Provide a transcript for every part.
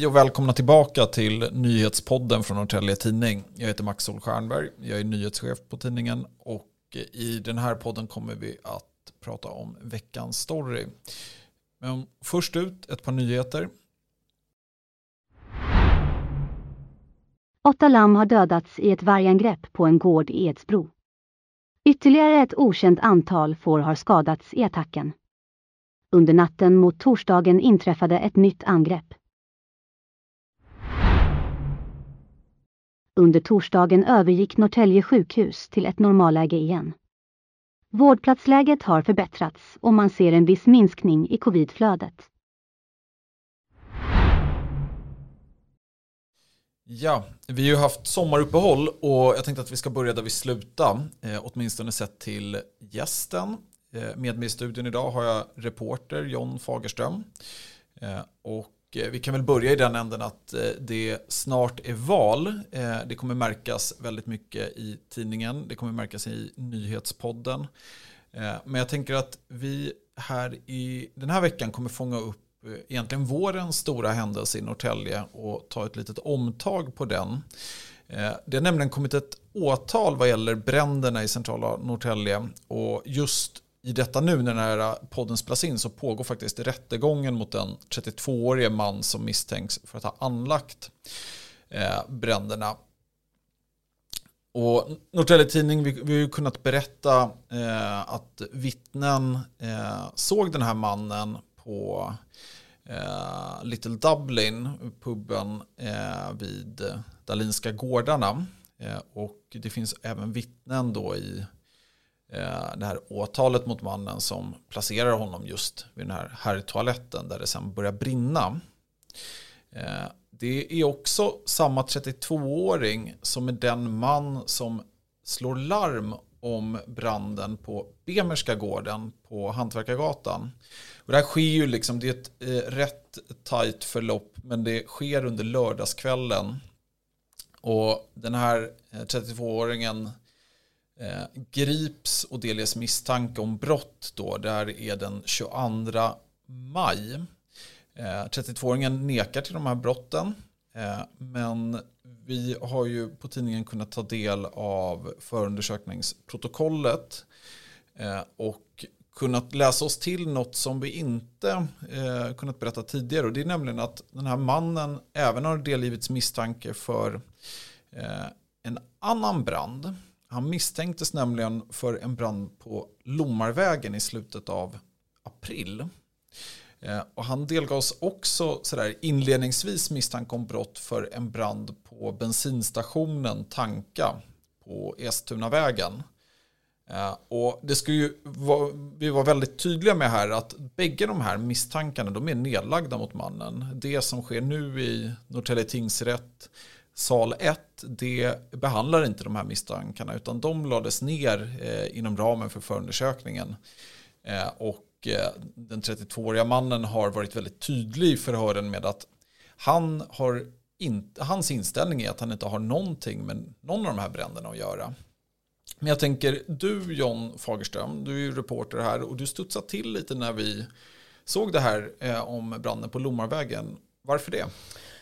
Hej och välkomna tillbaka till nyhetspodden från Norrtälje Tidning. Jag heter Max Sol Stjernberg, jag är nyhetschef på tidningen och i den här podden kommer vi att prata om veckans story. Men först ut ett par nyheter. Åtta lamm har dödats i ett vargangrepp på en gård i Edsbro. Ytterligare ett okänt antal får har skadats i attacken. Under natten mot torsdagen inträffade ett nytt angrepp. Under torsdagen övergick Norrtälje sjukhus till ett normalläge igen. Vårdplatsläget har förbättrats och man ser en viss minskning i covidflödet. Ja, vi har ju haft sommaruppehåll och jag tänkte att vi ska börja där vi slutade, eh, åtminstone sett till gästen. Eh, med mig i studion idag har jag reporter John Fagerström. Eh, och Eh, vi kan väl börja i den änden att eh, det snart är val. Eh, det kommer märkas väldigt mycket i tidningen. Det kommer märkas i nyhetspodden. Men jag tänker att vi här i den här veckan kommer fånga upp egentligen vårens stora händelse i Norrtälje och ta ett litet omtag på den. Det har nämligen kommit ett åtal vad gäller bränderna i centrala Norrtälje och just i detta nu när den här äh, podden spelas in så pågår faktiskt rättegången mot den 32-årige man som misstänks för att ha anlagt eh, bränderna. Och Norrtelje Tidning, vi, vi har ju kunnat berätta eh, att vittnen eh, såg den här mannen på eh, Little Dublin, puben eh, vid Dalinska gårdarna. Eh, och det finns även vittnen då i Eh, det här åtalet mot mannen som placerar honom just vid den här herrtoaletten där det sen börjar brinna. Eh, det är också samma 32-åring som är den man som slår larm om branden på Bemerska gården på Hantverkargatan. Och det här sker ju liksom, det är ett eh, rätt tajt förlopp men det sker under lördagskvällen. Och den här eh, 32-åringen eh, grips och delges misstanke om brott då. Där är den 22 maj. Eh, 32-åringen nekar till de här brotten. Eh, men vi har ju på tidningen kunnat ta del av förundersökningsprotokollet eh, och kunnat läsa oss till något som vi inte eh, kunnat berätta tidigare. Och det är nämligen att den här mannen även har delgivits misstanke för eh, en annan brand han misstänktes nämligen för en brand på Lommarvägen i slutet av april. Eh, och han delgavs också sådär inledningsvis misstanke om brott för en brand på bensinstationen Tanka på Estunavägen. Eh, och det ska ju vara, vi var väldigt tydliga med här att bägge de här misstankarna de är nedlagda mot mannen. Det som sker nu i Norrtälje tingsrätt sal 1 det behandlar inte de här misstankarna utan de lades ner eh, inom ramen för förundersökningen. Eh, och eh, den 32-åriga mannen har varit väldigt tydlig i förhören med att han har in, hans inställning är att han inte har någonting med någon av de här bränderna att göra. Men jag tänker, du John Fagerström, du är ju reporter här och du studsade till lite när vi såg det här eh, om branden på Lommarvägen. Varför det?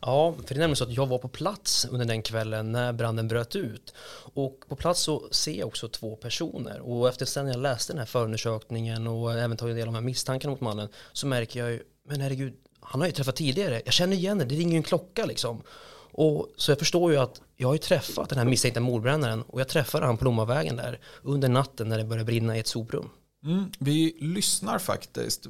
Ja, för det är nämligen så att jag var på plats under den kvällen när branden bröt ut. Och på plats så ser jag också två personer. Och efter sen jag läste den här förundersökningen och även tagit del av de här misstankarna mot mannen så märker jag ju, men herregud, han har ju träffat tidigare. Jag känner igen det, det ringer ju en klocka liksom. Och, så jag förstår ju att jag har ju träffat den här misstänkta mordbrännaren och jag träffade han på Lommavägen där under natten när det började brinna i ett soprum. Mm, vi lyssnar faktiskt.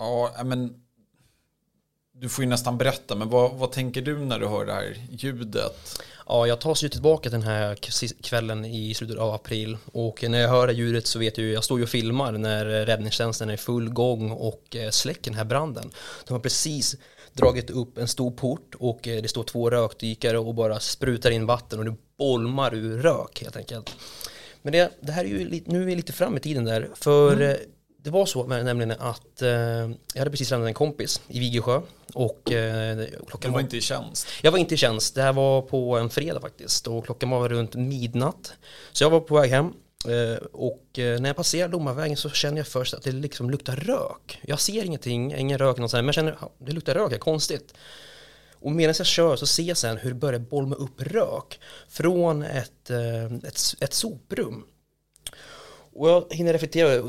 Ja, men du får ju nästan berätta, men vad, vad tänker du när du hör det här ljudet? Ja, jag tar sig tillbaka den här kvällen i slutet av april och när jag hör det ljudet så vet jag ju, jag står ju och filmar när räddningstjänsten är i full gång och eh, släcker den här branden. De har precis dragit upp en stor port och eh, det står två rökdykare och bara sprutar in vatten och det bolmar ur rök helt enkelt. Men det, det här är ju, nu är vi lite fram i tiden där, för mm. Det var så nämligen att eh, jag hade precis lämnat en kompis i Vigesjö och eh, klockan Du var inte i tjänst? Jag var inte i tjänst, det här var på en fredag faktiskt och klockan var runt midnatt. Så jag var på väg hem eh, och eh, när jag passerar Domarvägen så känner jag först att det liksom luktar rök. Jag ser ingenting, ingen rök någonstans, men jag känner att det luktar rök, det är konstigt. Och medan jag kör så ser jag sen hur det börjar bolma upp rök från ett, eh, ett, ett soprum. Och jag hinner reflektera.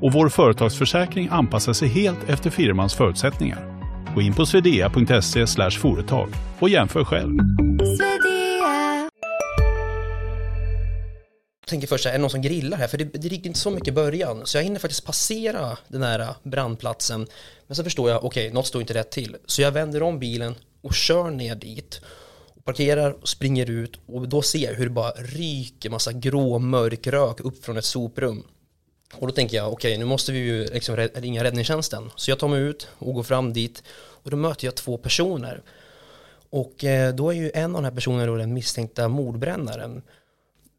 och vår företagsförsäkring anpassar sig helt efter firmans förutsättningar. Gå in på swedea.se företag och jämför själv. Jag tänker först, är det någon som grillar här? För det, det gick inte så mycket i början, så jag hinner faktiskt passera den här brandplatsen. Men så förstår jag, okej, okay, något står inte rätt till. Så jag vänder om bilen och kör ner dit. Och parkerar och springer ut och då ser jag hur det bara ryker massa grå mörk rök upp från ett soprum. Och då tänker jag, okej, okay, nu måste vi ju liksom ringa räddningstjänsten. Så jag tar mig ut och går fram dit och då möter jag två personer. Och eh, då är ju en av de här personerna då den misstänkta mordbrännaren.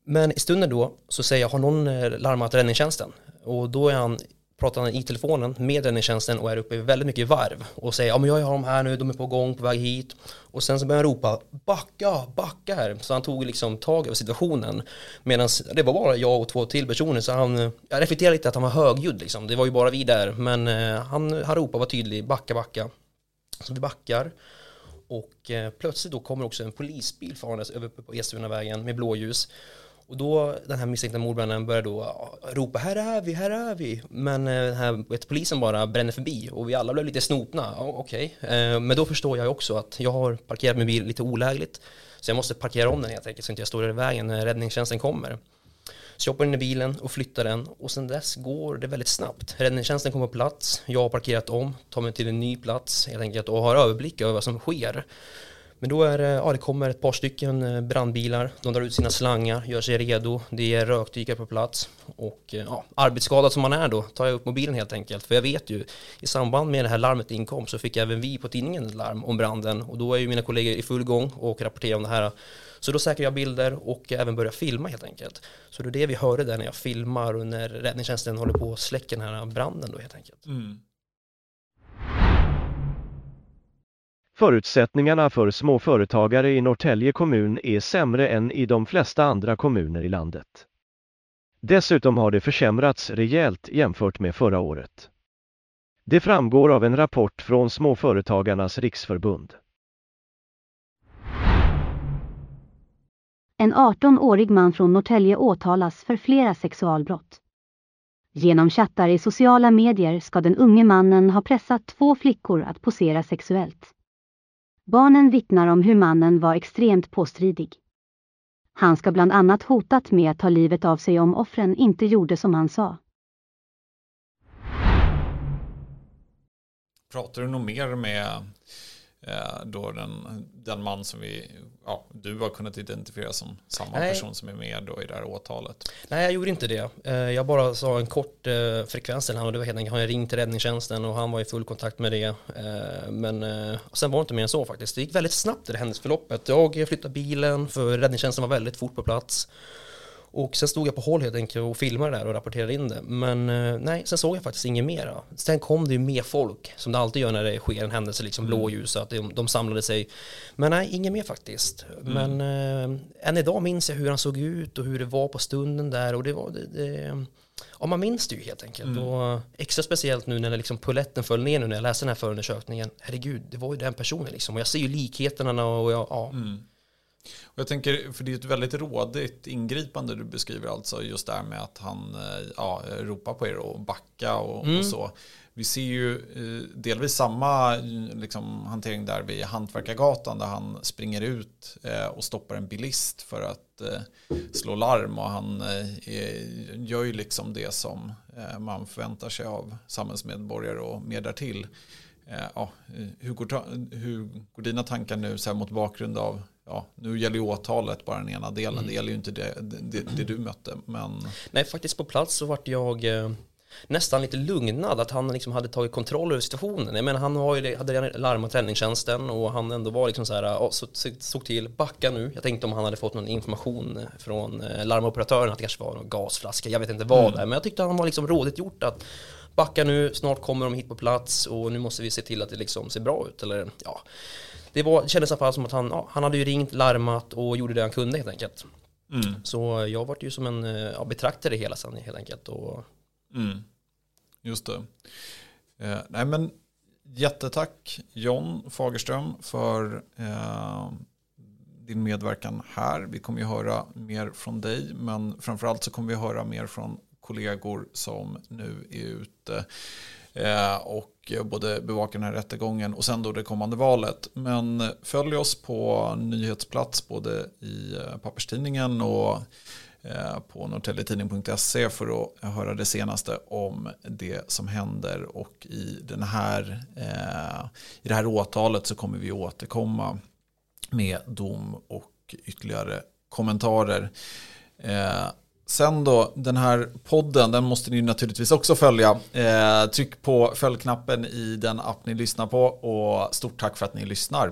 Men i stunden då så säger jag, har någon eh, larmat räddningstjänsten? Och då är han pratar han i telefonen med räddningstjänsten och är uppe väldigt mycket i varv och säger ja men jag har dem här nu, de är på gång, på väg hit. Och sen så börjar han ropa backa, backa här. Så han tog liksom tag över situationen. Medan det var bara jag och två till personer så han, jag reflekterar lite att han var högljudd liksom, det var ju bara vi där. Men eh, han, han ropade var tydlig, backa, backa. Så vi backar och eh, plötsligt då kommer också en polisbil farandes över på Estunavägen med blåljus och då den här misstänkta mordbrännaren börjar då ropa här är vi, här är vi. Men eh, den här vet, polisen bara bränner förbi och vi alla blev lite snopna. Okej, okay. Men då förstår jag också att jag har parkerat min bil lite olägligt. Så jag måste parkera om den helt enkelt så inte jag står i vägen när räddningstjänsten kommer. Så jag hoppar in i bilen och flyttar den och sen dess går det väldigt snabbt. Räddningstjänsten kommer på plats, jag har parkerat om, tar mig till en ny plats helt enkelt och har överblick över vad som sker. Men då är eh, ja, det kommer ett par stycken eh, brandbilar, de drar ut sina slangar, gör sig redo, det är rökdykare på plats och eh, ja, arbetsskadad som man är då tar jag upp mobilen helt enkelt. För jag vet ju, i samband med det här larmet inkom så fick även vi på tidningen ett larm om branden och då är ju mina kollegor i full gång och rapporterar om det här. Så då säkrar jag bilder och även börjar filma helt enkelt. Så det är det vi hörde där när jag filmar och när räddningstjänsten håller på att släcka den här branden då helt enkelt. Mm. Förutsättningarna för småföretagare i Norrtälje kommun är sämre än i de flesta andra kommuner i landet. Dessutom har det försämrats rejält jämfört med förra året. Det framgår av en rapport från Småföretagarnas riksförbund. En 18-årig man från Norrtälje åtalas för flera sexualbrott. Genom chattar i sociala medier ska den unge mannen ha pressat två flickor att posera sexuellt. Barnen vittnar om hur mannen var extremt påstridig. Han ska bland annat hotat med att ta livet av sig om offren inte gjorde som han sa. Pratar du nog mer med då den, den man som vi, ja, du har kunnat identifiera som samma Nej. person som är med då i det här åtalet. Nej, jag gjorde inte det. Eh, jag bara sa en kort eh, frekvens till honom och det var helt enkelt, han ringt till räddningstjänsten och han var i full kontakt med det. Men sen var det inte mer än så faktiskt. Det gick väldigt snabbt i det händelseförloppet. Jag flyttade bilen för räddningstjänsten var väldigt fort på plats. Och sen stod jag på håll helt enkelt och filmade där och rapporterade in det. Men eh, nej, sen såg jag faktiskt inget mera. Sen kom det ju mer folk, som det alltid gör när det sker en händelse, liksom mm. blåljus, att de, de samlade sig. Men nej, inget mer faktiskt. Mm. Men äh, än idag minns jag hur han såg ut och hur det var på stunden där. Och det var, det, det ja, man minns det ju helt enkelt. Mm. Och extra speciellt nu när liksom puletten föll ner nu när jag läste den här förundersökningen. Herregud, det var ju den personen liksom. Och jag ser ju likheterna och jag, ja. Mm. Och jag tänker, för det är ett väldigt rådigt ingripande du beskriver alltså, just det här med att han eh, ja, ropar på er och backa och, mm. och så. vi ser ju eh, delvis samma liksom, hantering där vid Hantverkargatan där han springer ut eh, och stoppar en bilist för att slå larm och han gör ju liksom det som man förväntar sig av samhällsmedborgare och mer därtill. Ja, hur, går, hur går dina tankar nu så här mot bakgrund av ja, nu gäller ju åtalet bara den ena delen. Mm. Det gäller ju inte det, det, det, du mötte. Men... Nej, faktiskt på plats så vart jag nästan lite lugnad att han liksom hade tagit kontroll över situationen. Jag menar han har ju, hade redan larmat räddningstjänsten och han ändå var liksom så här, så, såg till, backa nu. Jag tänkte om han hade fått någon information från eh, larmoperatören att det kanske var någon gasflaska, jag vet inte vad mm. det är. Men jag tyckte han var liksom rådigt gjort att backa nu, snart kommer de hit på plats och nu måste vi se till att det liksom ser bra ut. Eller, ja. Det, var, det kändes i alla fall som att han, ja, han hade ju ringt, larmat och gjorde det han kunde helt enkelt. Mm. Så jag var ju som en eh, ja, betraktare hela sen helt enkelt. Och, Mm. Just det. Eh, nej men jättetack John Fagerström för eh, din medverkan här. Vi kommer ju höra mer från dig men framförallt så kommer vi höra mer från kollegor som nu är ute eh, och både bevakar den här rättegången och sen då det kommande valet. Men följ oss på nyhetsplats både i eh, papperstidningen och eh, på norrtäljetidning.se för att höra det senaste om det som händer och i, den här, i det här åtalet så kommer vi återkomma med dom och ytterligare kommentarer. Sen då, den här podden, den måste ni naturligtvis också följa. Eh, tryck på följknappen i den app ni lyssnar på och stort tack för att ni lyssnar.